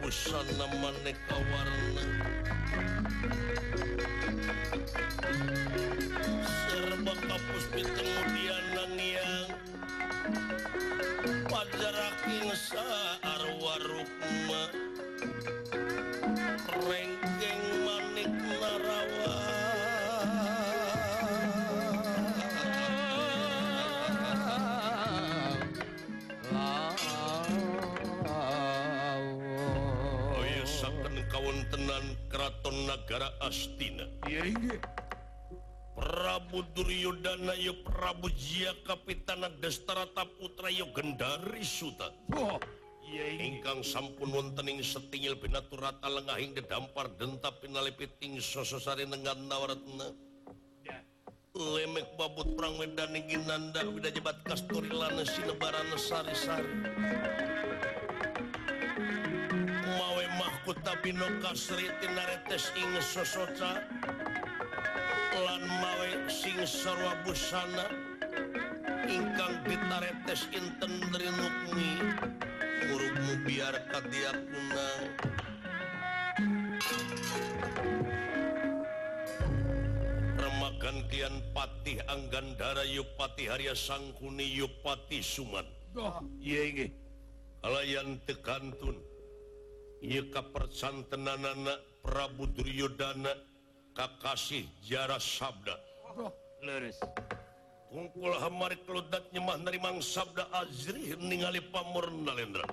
busana maneka warna serba kapus bintang negara Astina. Prabu Duryodana y Prabu Jia Kapitana Destarata Putra Yo Gendari Suta. Oh. ingkang sampun wontening setingil binaturata lengahing dedampar denta pinalepiting sososari dengan nawaratna. Lemek babut perang wedani ginanda widajabat kasturi lana sinebarana sari-sari. tapi nokasretes ing sosoca lan mawe sing sarwa busana ingkang ditaretes inten dari nukmi urungmu biar kadia kunang remakan kian patih anggandara yupati Harya Sangkuni yupati Suman oh. iya ini kalayan tekantun. persantenanak Prabu Duryodana Kakasih jarak Sabda. Pungkul Hamari keludat nyemah nerimang Sabda Azri ningali pamurnalendra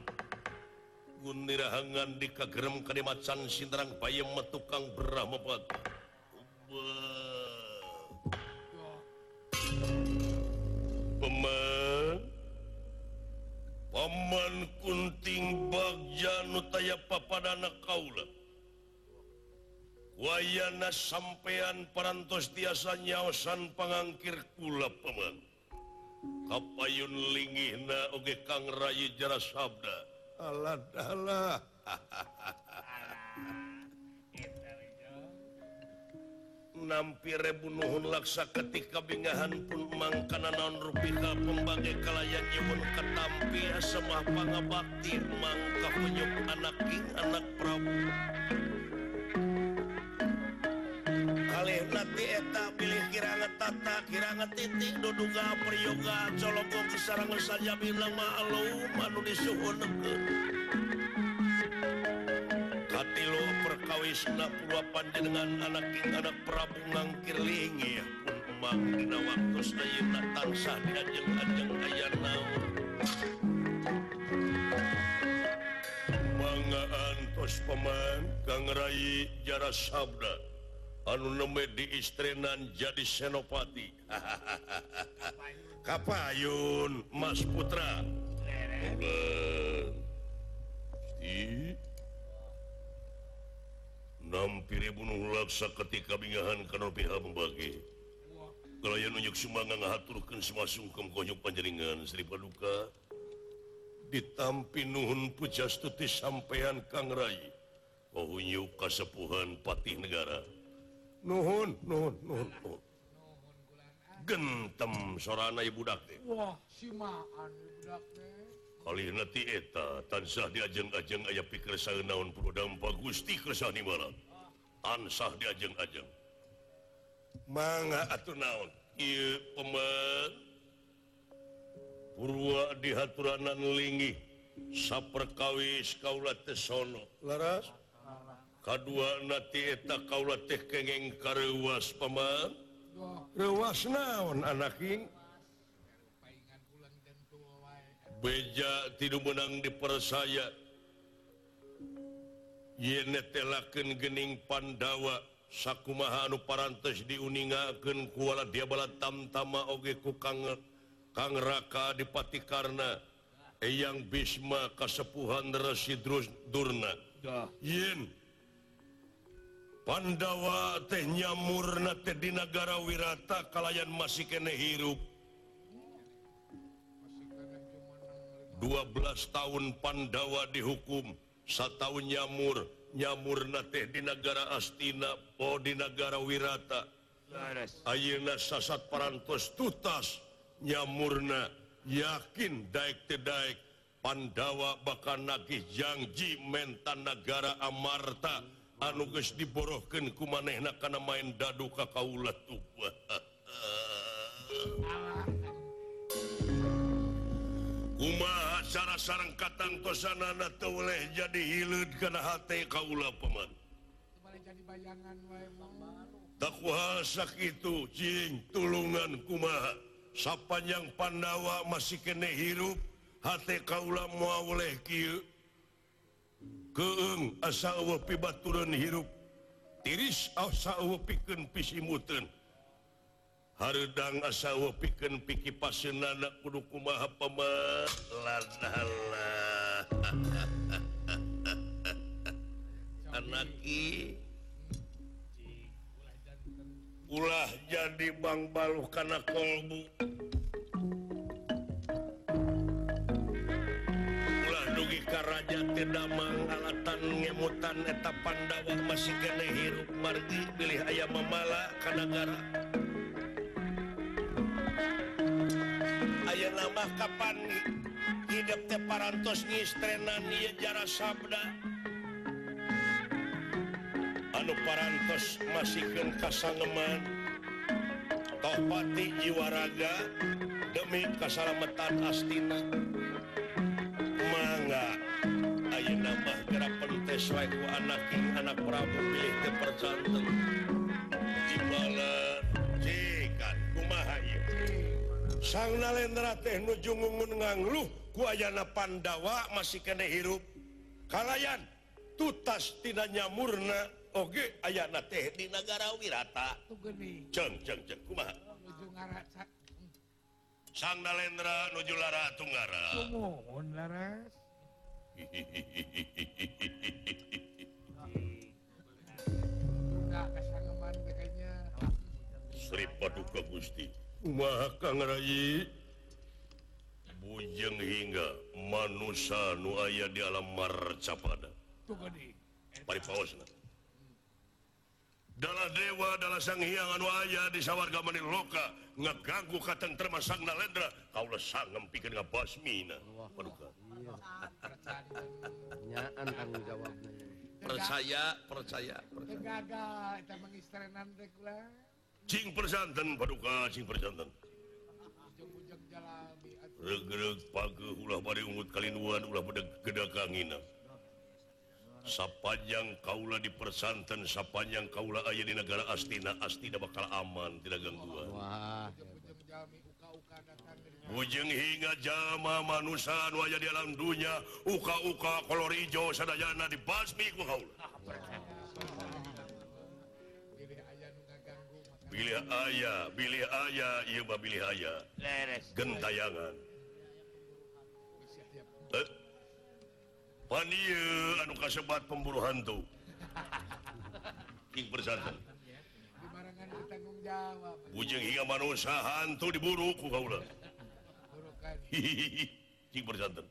Gunirahangan di kagerem Kadimacan Sindrang payem metukang Brahmapati Paman kunting Bagja nutaya papadana Kaula. Wayana sampeyan parantos tiasa nyaosan pangangkir kula Paman. Kapayun lingihna oge Kang Rayi jara sabda. Allah Allah nampirbunuhun laksa ketika bingahan pun mangkana non rupina pembagai kalayan nyiun ketampi semah pangabakti mangka menyuk anak ing anak Prabu. Kalih nanti eta pilih kiranga tata kiranga titik duduga priyoga colongko sarang saja bilang ma'alu anu disuhun Awis napuapan dengan anak anak Prabu ngangkirlingi Umang dina waktu sedayana tansah diajeng ajeng aya naon Mangga antos paman Kang Rai jara sabda. Anu neme di istrenan jadi senopati. Kapayun Mas Putra. Kapayun ngampiri bunuh laksa ketika bingahan karena pihak membagi. Kalian nunjuk sumbangan ngaturkan semua sungkem konyuk panjeringan Sri Paduka ditampi nuhun pujastuti sampean Kang Rai. Kohunyu kasepuhan patih negara. Nuhun nuhun nuhun, nuhun. gentem sorana ibu dakte. Wah simaan ibu dakte. Kali nanti eta tansah diajeng-ajeng ayah pikir saya naon puru dampak gusti kersani malam ansah diajeng-ajeng manga atau naon? Purwa dihaturaananlingi saperkawis Kaulatesono Laras? K2 natieta kaula teh kengeng karewas paman. Rewas naon anaking beja tidur menang dipercaya yelaken gening Pandawa sakkumahanu parantes diuningaken kuala diabala tamtama oge ku Kangraka dipati karena eyang Bisma kasepuhan Rasidrus Durna. Yen. Pandawa tehnya murna teh di negara wirata kalayan masih kene hirup. 12 tahun Pandawa dihukum. satu nyamur nyamurna teh di negara Astina po di negara Wirata. Ayeuna sasat parantos tutas nyamurna yakin Daik tedaik Pandawa bakal nagih Jangji mentan negara Amarta. Anuges diborohkan kumanehna karena main dadu ka kaulat tubuh Uma cara sarang katangtosan oleh jadi hilut karena Kaula peman takwa itu Jing tulungan kuma sapanjang Pandawa masih kene hirup H Kaula mua oleh keung asa piba turun hirup tiris asa piken pisi muten Hardang asa piken piki pasen kudu kumaha pemalah anaki. Ulah jadi bang baluh karena kolbu. Ulah dugi karaja tedamang alatan ngemutan eta pandawa masih kene hirup margi pilih ayam memala kanagara nambah kapan hidup teh parantos ngistrenan ieu jarak sabda anu parantos masikeun kasangeman topati jiwaraga demi kasalametan astina mangga ayeuna nambah gerapan teh sesuai ku anak anak Prabu pilih teh percanten di sang nalendra teh nuju ngungun ngangluh ku ayana pandawa masih kene hirup. Kalayan tutas tina nyamurna oge ayana teh di negara wirata. Ceng ceng ceng kumaha? Sang nalendra nuju lara tunggara. Kumohon laras. Sri Paduka Gusti. Kangai bujeng hingga manusia nu aya di alam marcapada. Dalam dewa dalam sang hiang anu aya di sawarga menil loka ngeganggu katen termas sang nalendra kaulah sang ngempikeun ngabasmina paduka nyaan tanggung jawabna percaya percaya percaya. Gagal eta mengisterenan teh persanten paduka cing persanten Ujung-ujung jalami. atuh. Regreg page ulah bade ungut kalinuan ulah pada gedakangina Sapanjang kaula di persanten sapanjang kaula aya di negara Astina Astina bakal aman tidak gangguan wah Ujung-ujung uka-uka datang dari hingga jama manusia nu aya di alam dunya uka-uka kolor hijau sadayana dibasmi ku kaula pilih ayah bilih aya bilih aya. Gentayangan. Eh? Pan anu kasebat pemburu hantu bersatu Bujeng hingga manusia hantu diburu ku kaula hihihi. Bersatu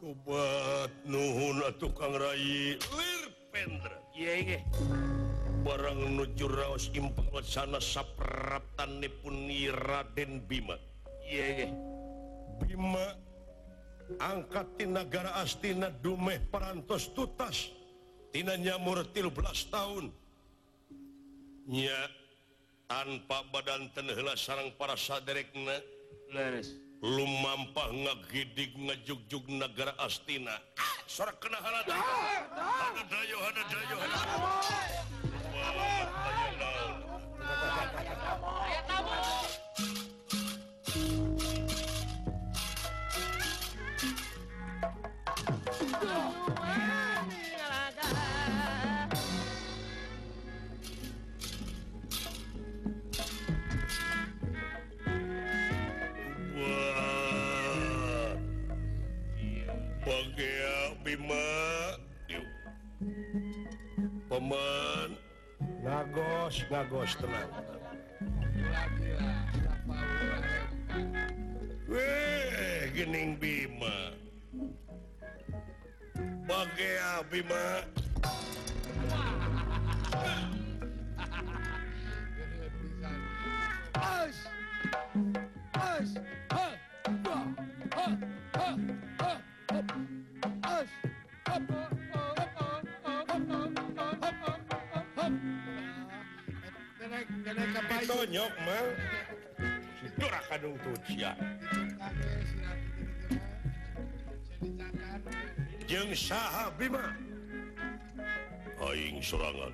tobat nuhun atuh kang rai. Lir pendra iya iya. barang nuju Raos Impang sana sapratan nipuni Raden Bima. Yeah. Bima angkati negara Astina Dumeh parantos tutas. Tinanya nyamur belas tahun. Nya tanpa badan tenhela sarang para saderekna leres lumampah ngagidig ngajugjug negara Astina. Ah, sorak kena halada ah, ah, ada dayo ada dayo ada dayo. Stay alone. ngagos tenang Weh, gening Bima. Bage Bima. jeng sah Bima Aing sorangan.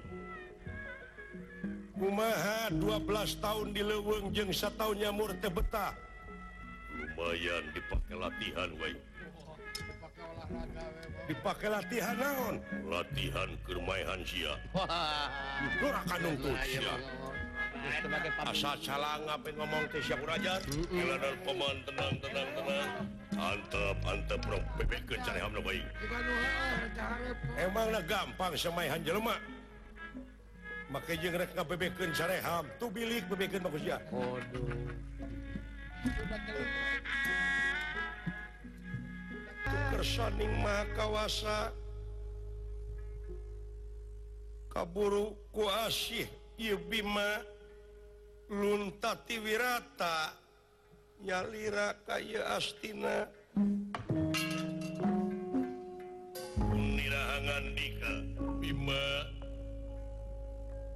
Kumaha 12 tahun di leweng jeng satu nyamur teh betah? Lumayan dipakai latihan we dipakai latihan naon? Latihan kermaihan sia. Wah, akan untuk sia asa calang ngapain ngomong ke siap Rajar jalanan peman tenang tenang tenang. Antep antep bro. Bebek ke cari hamna bayi? Emang gampang semai hanjel lemak maka jeng rek nga bebek ke cari ham. Tu bilik bebek ke bagus ya. Waduh. Kersoning mah kawasa. Kaburu kuasih Ieu Bima. luntati wirata nyalira kaya astina. Nirahangan dika Bima.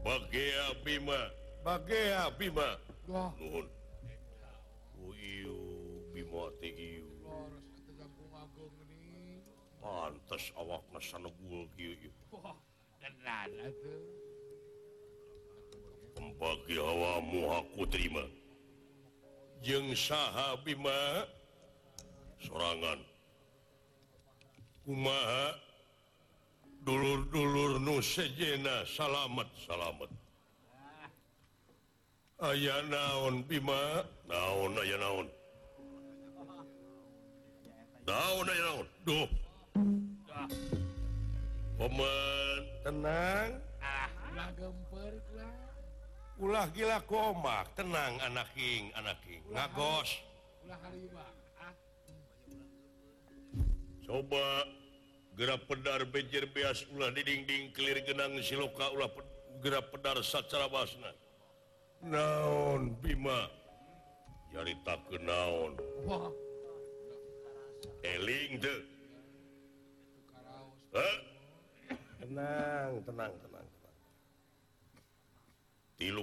Bagea Bima. Bagea Bima. Nuhun. Uyu Bima Tegiyu Pantes awak nasana gul Wah, kenana tuh. bagi Hawa muhaku terima. Jeng saha Bima sorangan. Kumaha dulur-dulur nu nusejena salamet salamet aya naon Bima? Naon aya naon? Naon aya naon? Duh. Pemen tenang. Ah, gemper lah ulah gila komak. Tenang anaking anaking ngagos coba gerak pedar bejer beas ulah di dinding kelir genang siloka ulah pe, gerak pedar sacara basna. Naon bima? Jarita ke naon eling deh tenang tenang tenang.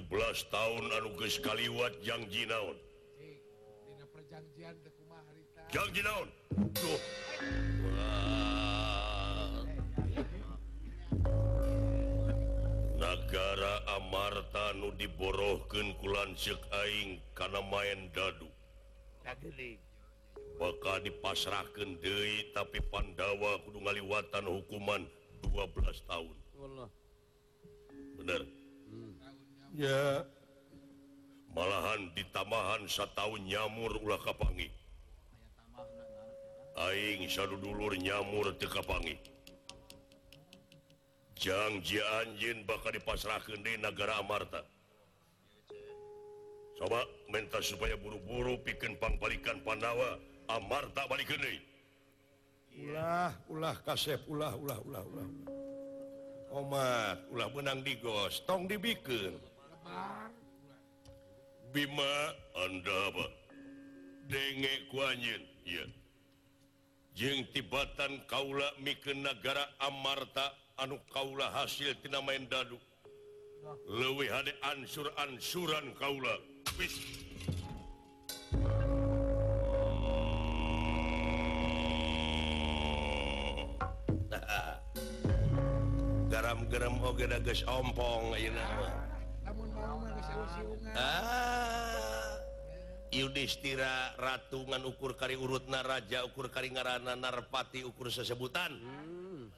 belas tahun anuges kaliwat yang jinaun negara Amarta Nu diborohken kulan Syek Aing karena main dadu. Bakal dipasrahkan De tapi Pandawa Kudu ngaliwatan hukuman 12 tahun. Bener. ya. Malahan ditamahan satu nyamur ulah kapangi. Aing selalu dulur nyamur tekapangi Jangji anjin bakal dipasrahkan di negara Amarta. Coba minta supaya buru-buru pikeun pangpalikan Pandawa Amarta balik deui. ulah ulah kasep ulah ulah ulah ulah. Omat, ulah benang digos tong dibikin Bima Anda dengein jeng tibatan Kaula miken negara Amarta anu Kaula hasil tina main dadu. Luwih hade ansur-ansuran Kaula. Peace. garam-geram oge dages ompong ayeuna mah Ah. Yudhistira ratungan ukur kari urutna Raja ukur kari ngarana narpati ukur sesebutan. Hmm.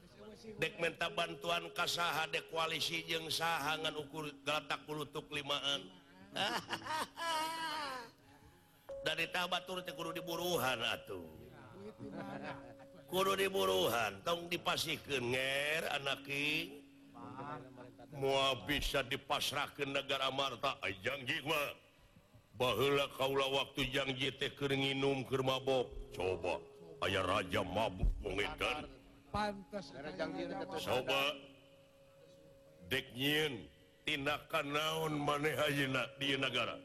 Dek menta bantuan kasaha dek koalisi jeung sahangan ukur galatak kulutuk limaan. Dari tabatur teh kudu diburuhan atuh. Kudu diburuhan tong dipasihkeun nger anaki semua bisa dipasrahkan negara Marta Ajangma bahlah kaulah waktu janji teh keringinum Kermabok coba ayaah raja mabuk mengedan coba. Dek deknyin tindakan naon maneh di negara?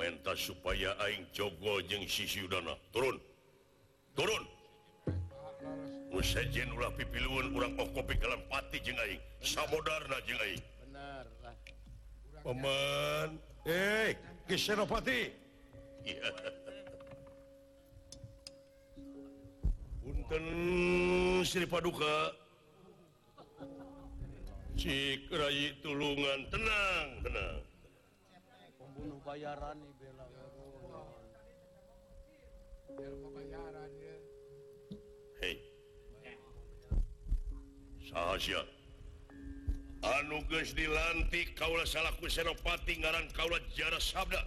Menta supaya Aing Jogo jeung sisi Udana. Turun. Turun. sejen ulah pipiluun urang kopi dalam pati jengai. aing. Samodarna jeng aing. Pemen. Eh kisenopati iya. Punten Sri Paduka. Cik rayi tulungan tenang tenang. Pembunuh bayaran nih bela bayaran ya. rahasia anuges dilantik Kaula salahku senopati ngaran Kaula jara sabda.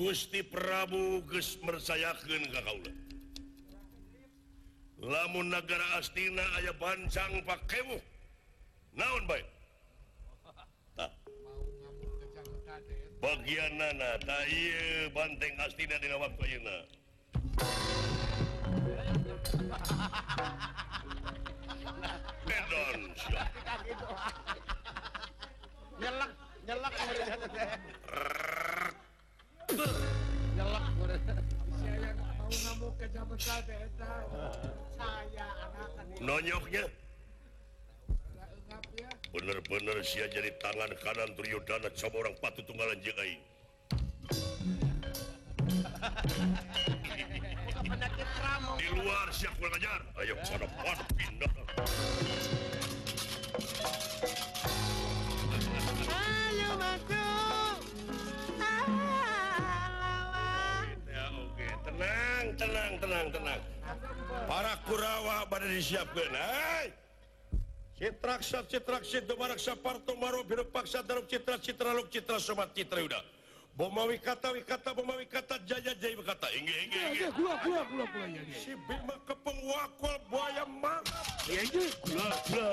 Gusti Prabu Gus mersayakan ke Kaula. Lamun negara Astina ayah bancang pakemu naon baik bagian nana banteng astina di waktu ayeuna Edon siap. nyelak nyelak nyelak. Saya nggak ngamuk ke jabat saya anak nonyoknya sia jadi tangan kanan Duryodana coba orang patu tunggalan jeung aing. Di luar siap kurang ajar. Ayo sono pan pindah. Ayo masuk. Oke, tenang, tenang, tenang, tenang. Para Kurawa pada disiapkan. Hai. Citraksa citraksi Dumaraksa maro, biru, Paksa Daruk Citra Citra Luk Citra Sobat Citra Uda Bomawi kata wikata bomawi kata jaya jaya berkata Inggi inggi inggi Gula gula gula gula ya Si Bima kepeng wakwal buaya mak Ya inggi Gula gula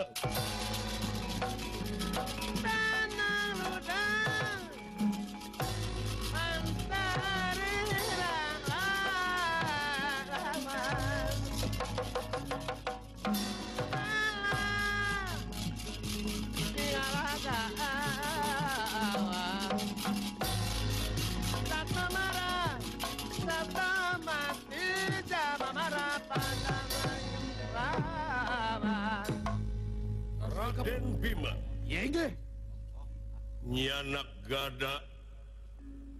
gada.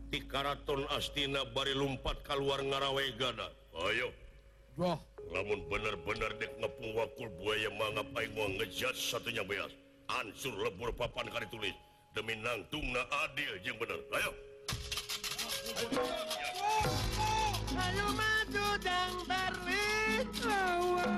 Di Karaton Astina bari lumpat keluar ngarawe gada. Ayo. Wah. namun bener-bener dek ngepung wakul buaya mangap aing mau ngejat satunya beas? Ansur lebur papan kali tulis demi nangtung na adil jeng bener. Ayo. Ayo maju dan berlawan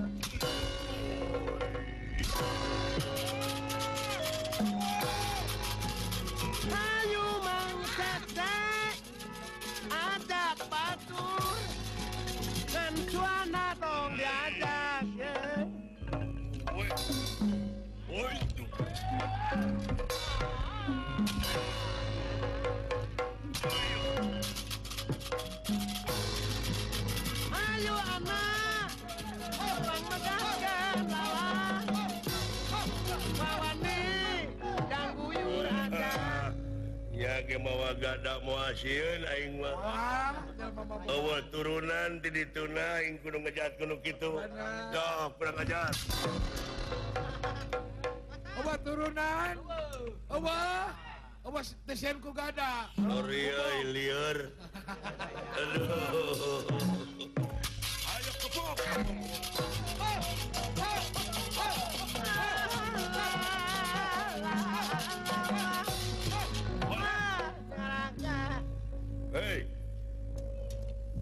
mawa gada moasieun Aing mah. Eueuh turunan di did tunaing gunung ngejat kitu. gitu pernah ngejat. Obat turunan. Obat obat desainku gada Sorry eh, liar. Aduh. Ayo kepok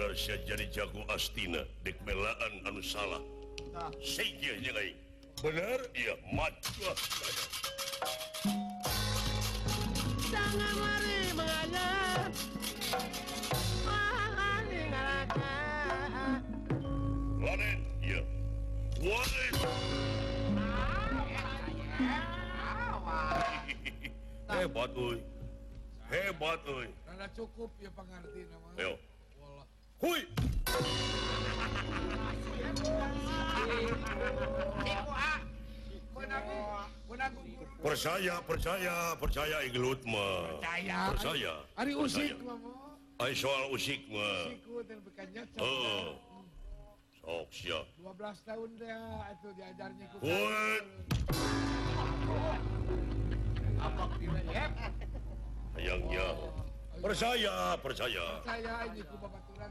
Narsa jadi jago Astina dek melaan anu salah. Bener ya mata jangan lari mengajar Laden, iya. Ah, Laden. Hebat, oi. Hebat, oi. Rada cukup ya pengertian, Ayo. Hui! percaya percaya percaya iglut mah percaya. Percaya. Ari usik ai soal usik mah oh. sok sia 12 tahun dah itu diajarnya ku apa direp hayang ya. Oh, percaya percaya. Percaya ini ku babaturan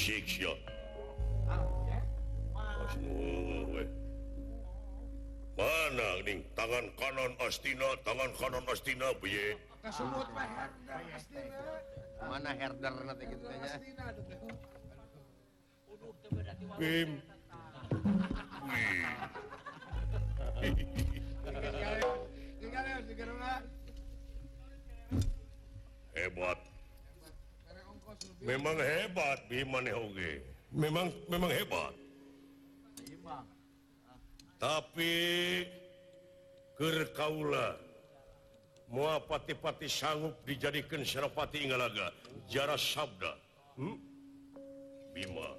musik manaing tangan kanon Astina tangan kanon Astina mana herder nanti gitu ya. Bim. Hebat eh, memang hebat Bimange memang memang hebat tapi kekaula mua pati-pati sanggup dijadikan Serapati Ingalaga jarak Sabda hmm? Bima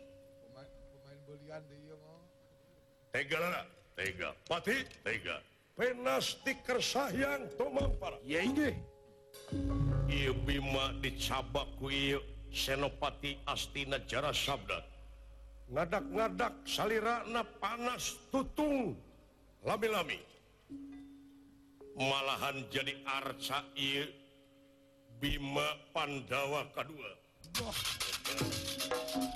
tega tega pati tega penas stiker sayang Tom Bima dicabak ku yuk senopati Astina Jara Sabda. Ngadak-ngadak salirana panas tutung lami-lami. Malahan jadi Arca ieu Bima Pandawa kedua. oh.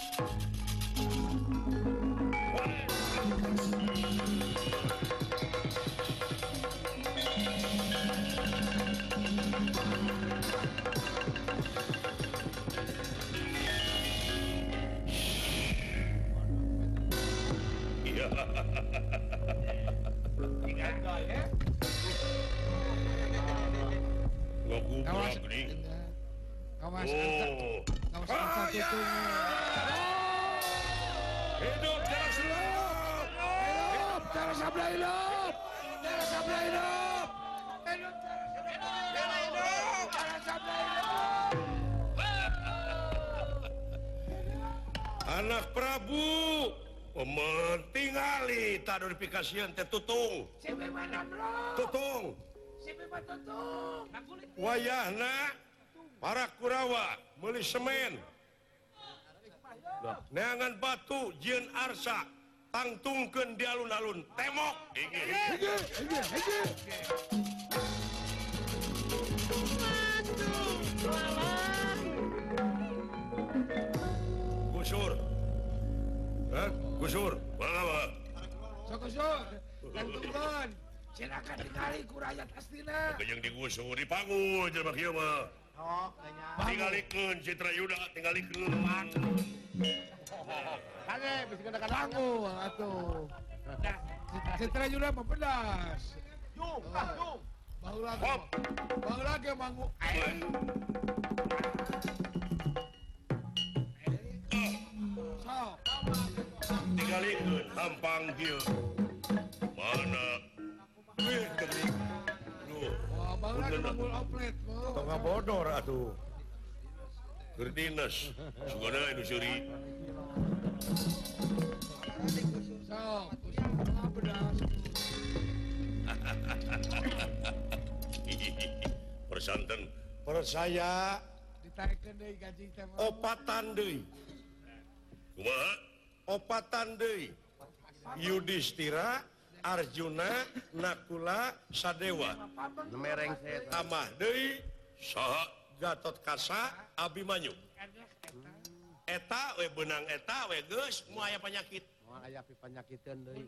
awas oh. awas awas awas awas awas Hidup Jalan Hidup Jalan Sabla hidup! Jalan Sabla hidup! Anak Prabu tutung. para Kurawa meuli semen. Neangan batu Jin Arsa. Tangtungken di alun-alun. Temok gusur. Eh, gusur. Silakan ku rakyat astina. Yang digusur dipanggul jelema kieu mah tinggalkan Citra Yuda tinggal Citra Yuda mempedas ah, bau lagi manggu tinggalkan hampang kieu. Mana? Wih, Tengah bodor ah, atuh Gerdinas. Sugana itu suri. Persanten. Persaya. Opat deh gaji Opatan deh Yudhistira. Arjuna nakula Sadewa. Mereng Gatot kasa Abimanyu. Eta we benang eta we geus moal semuanya penyakit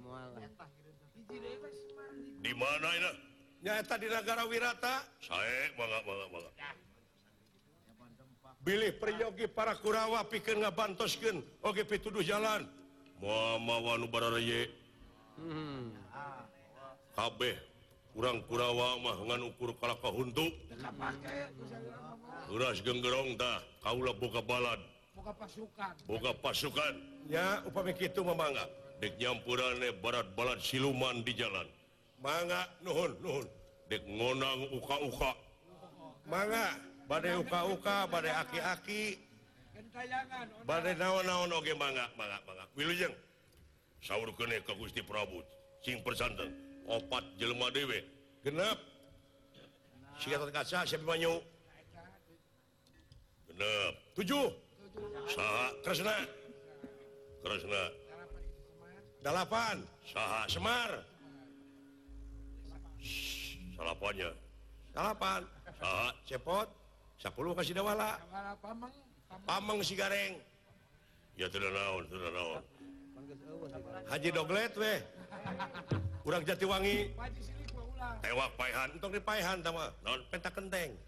moal di mana? Nyata di negara Wirata. Saya banget banget banget bilih priyogi para Kurawa pikeun ngabantoskeun oge pituduh jalan. Moal mawa nu Bararaye hmm. kabeh kurang Kurawa mah ngan ukur Kalaka untuk luras genggerong dah Kaula boga balad boga pasukan. Ya upami itu mangga. Dek nyampurane barat balad siluman di jalan. Mangga nuhun nuhun. Dek ngonang uka-uka. Mangga badai uka-uka badai aki-aki. Badai naon-naon oge mangga mangga mangga. Wilujeng. Sahur kene ke Gusti Prabu sing persanteng opat Jelma tujuh. Saha kresna. Kresna. 8 sah Semar. Salapannya salapan sah cepot. 10 kasih dawala pameng si gareng. Ya tidak naon tidak naon. Haji Doglet weh. kurang Jatiwangi tewak paihan untuk dipaihan sama non peta kenteng.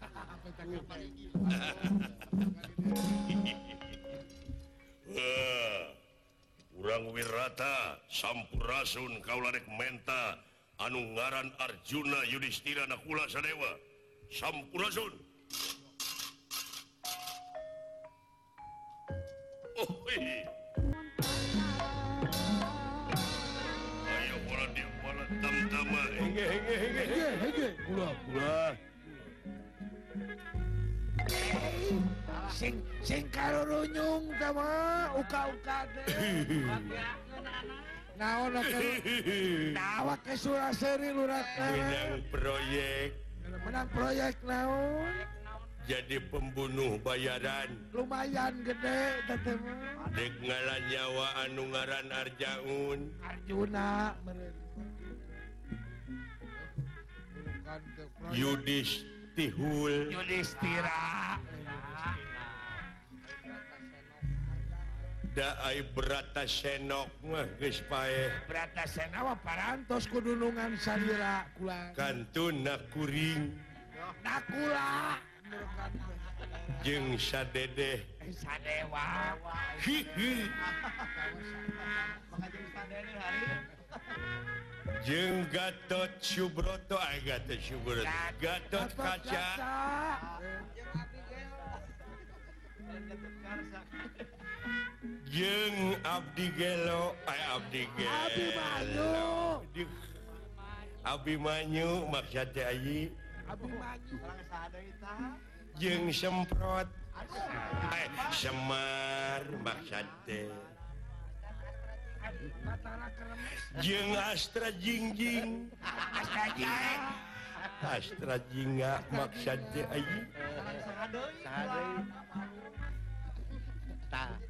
Kurang eh, wirata sampurasun kaularek menta anu ngaran Arjuna Yudhistira nakula sadewa. Sampurasun. Oh, hii. sing sing karo runyung sama uka-uka naon dawa ke Suraseri lurat menang proyek. Menang proyek naon? Jadi pembunuh bayaran. Lumayan gede tetemu dek ngalan nyawa anu ngaran Arjaun. Arjuna Yudis Tihul Yudhistira. daai berata senok berata mah parantos kudunungan salira kula. Kantun nakuring. Nakula. Jeng sadedeh. Eh, sadewa. Hihi jeng gatot subroto ay gatot subroto. Gatot kaca, gatot kaca. jeng Abdi Gelo eh, Abdi Gelo. Abimanyu maksud Ayi. Jeng semprot. Eh, Semar maksud jeng Astra Jingjing Astra Jingga ah, maksud Ayi. Sahadai. Tah.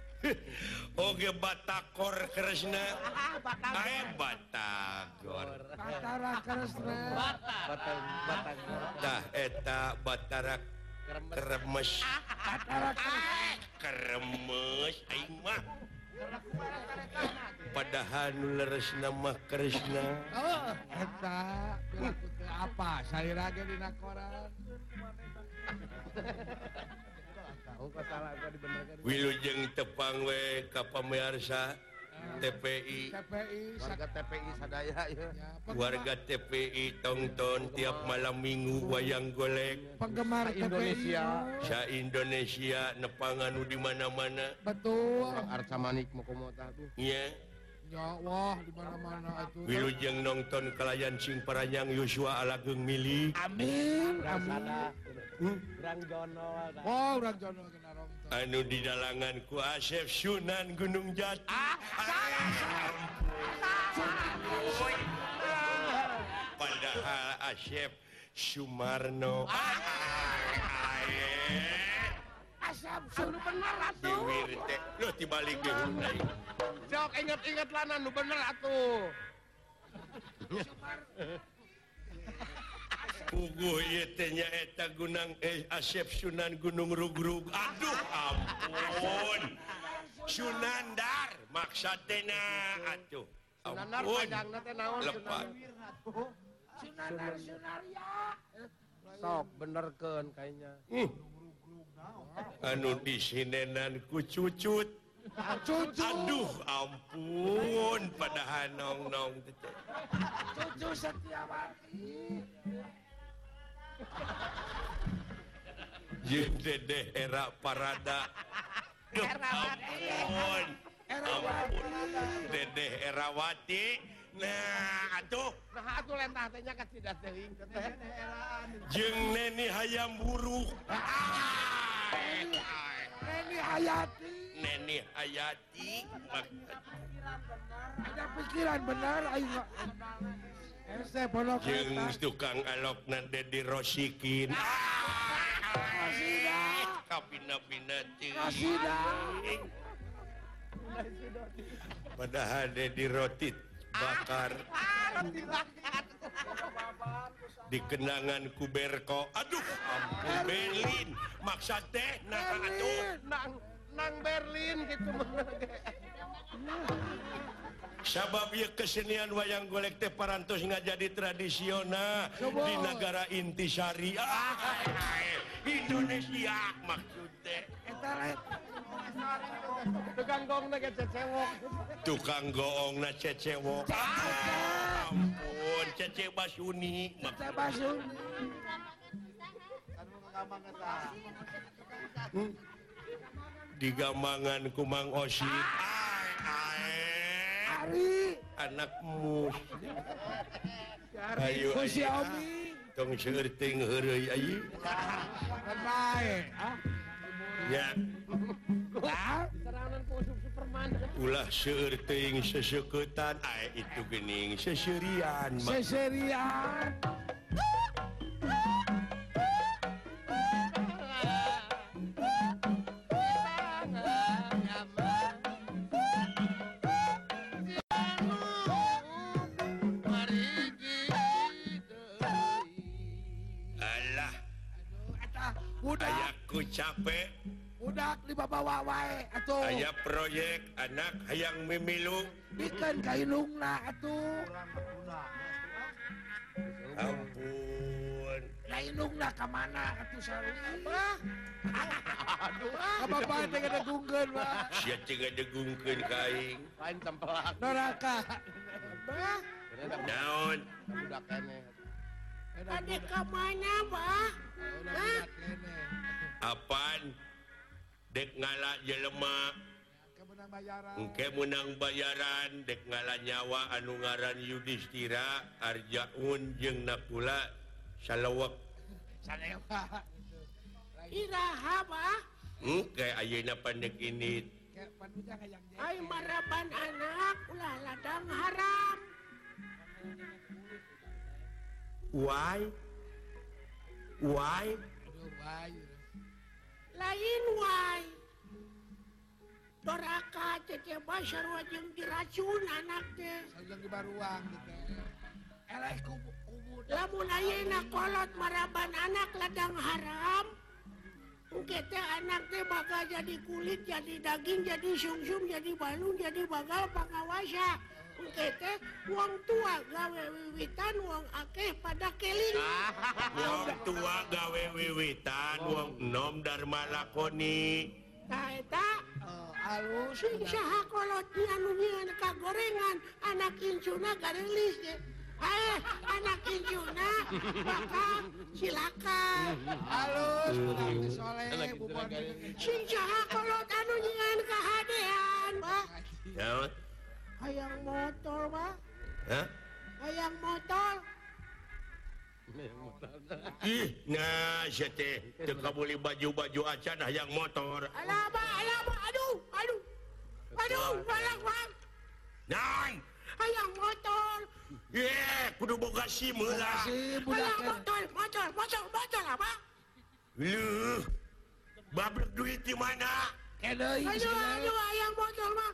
Oge Batakor Kresna Ah, bakal. Ae Batagor Batara Kresna. Batang batang. Tah eta Batara Kremes. Kremes Batara Kremes Aing mah Padahal nu leresna mah Kresna Oh, eta perilaku teu apa? Salirage dina koran. Wilujeng tepang we pamirsa. TPI warga TPI tongton tiap malam minggu wayang golek. Penggemar Indonesia. Sya Indonesia nepangan di mana-mana. Betul. Arca Manik mau komo Iya. Jawa dimana-mana Wilujeng nonton kelayan sing paranyang Yosua alageng mili. Amin hmm? oh, anu di dalangan ku Asep Sunan Gunung Jati. Ah, ah, ah, ah padahal Asep Sumarno. Ah, ah, dibalik inget-inget lana nu bener atuh Puguh ieu teh nya eta Gunung eh Asep Sunan Gunung Rugrug. Aduh ampun. Sunandar maksudna atuh. Sunanar panjangna teh naon? Lepat. Sunanar Sunarya. Sok benerkeun kayaknya. Hmm. anu di sinenan ku cucut. Aduh ampun padahal nong nong cucu setiawati. Jeung dedeh era parada. Aduh era parada dedeh erawati nah atuh Nah atuh lentah teh nya tidak teuing teh. jeung neni hayam buruk Neni Hayati. neni hayati Ada pikiran benar ayo. Eh, Ese pondok jeung eta. tukang alokna Dedi Rosikin Kasida. kapina-pina teu. Kasida. padahal Dedi Rotit bakar. Dikenangan kuberko Aduh ampun Berlin. Maksud teh nang nang Berlin gitu. Sababnya kesenian wayang golek teh parantos nggak jadi tradisional di negara intisari ah, Indonesia maksud teh. tukang gong na cecewok. Tukang goong na cecewok. Ah, ampun cece basuni. Cece basuni. Ku Mang gamangan ah. Ai, ai. Ari. Anak mus. Si Xiaomi. Ah, tong seurting heureuy ai ulah syting sesekutan itu gening seserian seserian. Allah udah. Aku capek. budak dibawa wae atuh. aya proyek anak hayang mimilu bikin kainungna atuh. Ampun. Kainungna ka mana atuh sarung mah aduh. Apa teh degungkeun mah sia teh degungkeun ka aing. Lain tempelak neraka. Naon? Budak keneh Adik kamana, Bah? Hah? Apaan? dek ngala jelemak mungkin menang bayaran dek ngala nyawa anu ngaran Yudhistira Arjaun jeng Nakula salawak Ayeuna pandek ini Ay maraban anak ulah ladang haram Why? Why? Aduh, why? lain Wai. Doraka Syarwajeng diracun anak lamunkolot maraban anak ladang haram Oke teh anak teh bakal jadi kulit jadi daging jadi sungsum jadi balung, jadi bakal pangawasa. uang tua gawe wiwitan wong akeh pada keling wong tua gawe wiwitan wong nom Dharma lakoni. Tak singkolotnya gorengan anak Incuna garis eh anak Incuna silakan halus sing kolot anu dengan kehadean Pak. Hayang motor, Pak. Hah? Hayang motor. Ih, nah sia teh teu kabuli baju-baju acan hayang motor. Alah, Pak, alah, Pak. Aduh, aduh. Aduh, balak, Pak. nang Hayang motor. eh kudu boga SIM heula. Si Hayang motor, motor, motor, motor, apa? luh Babrek duit di mana? Kedai. Aduh, aduh, hayang motor, Pak.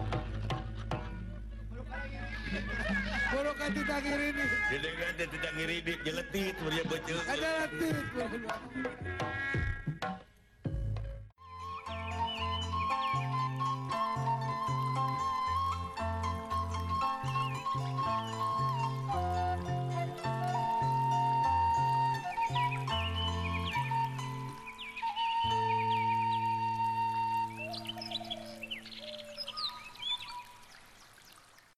Buruk kan tidak ngiridik. Tidak kan tidak ngiridit, jeletit, berjabut jeletit. Ada letit.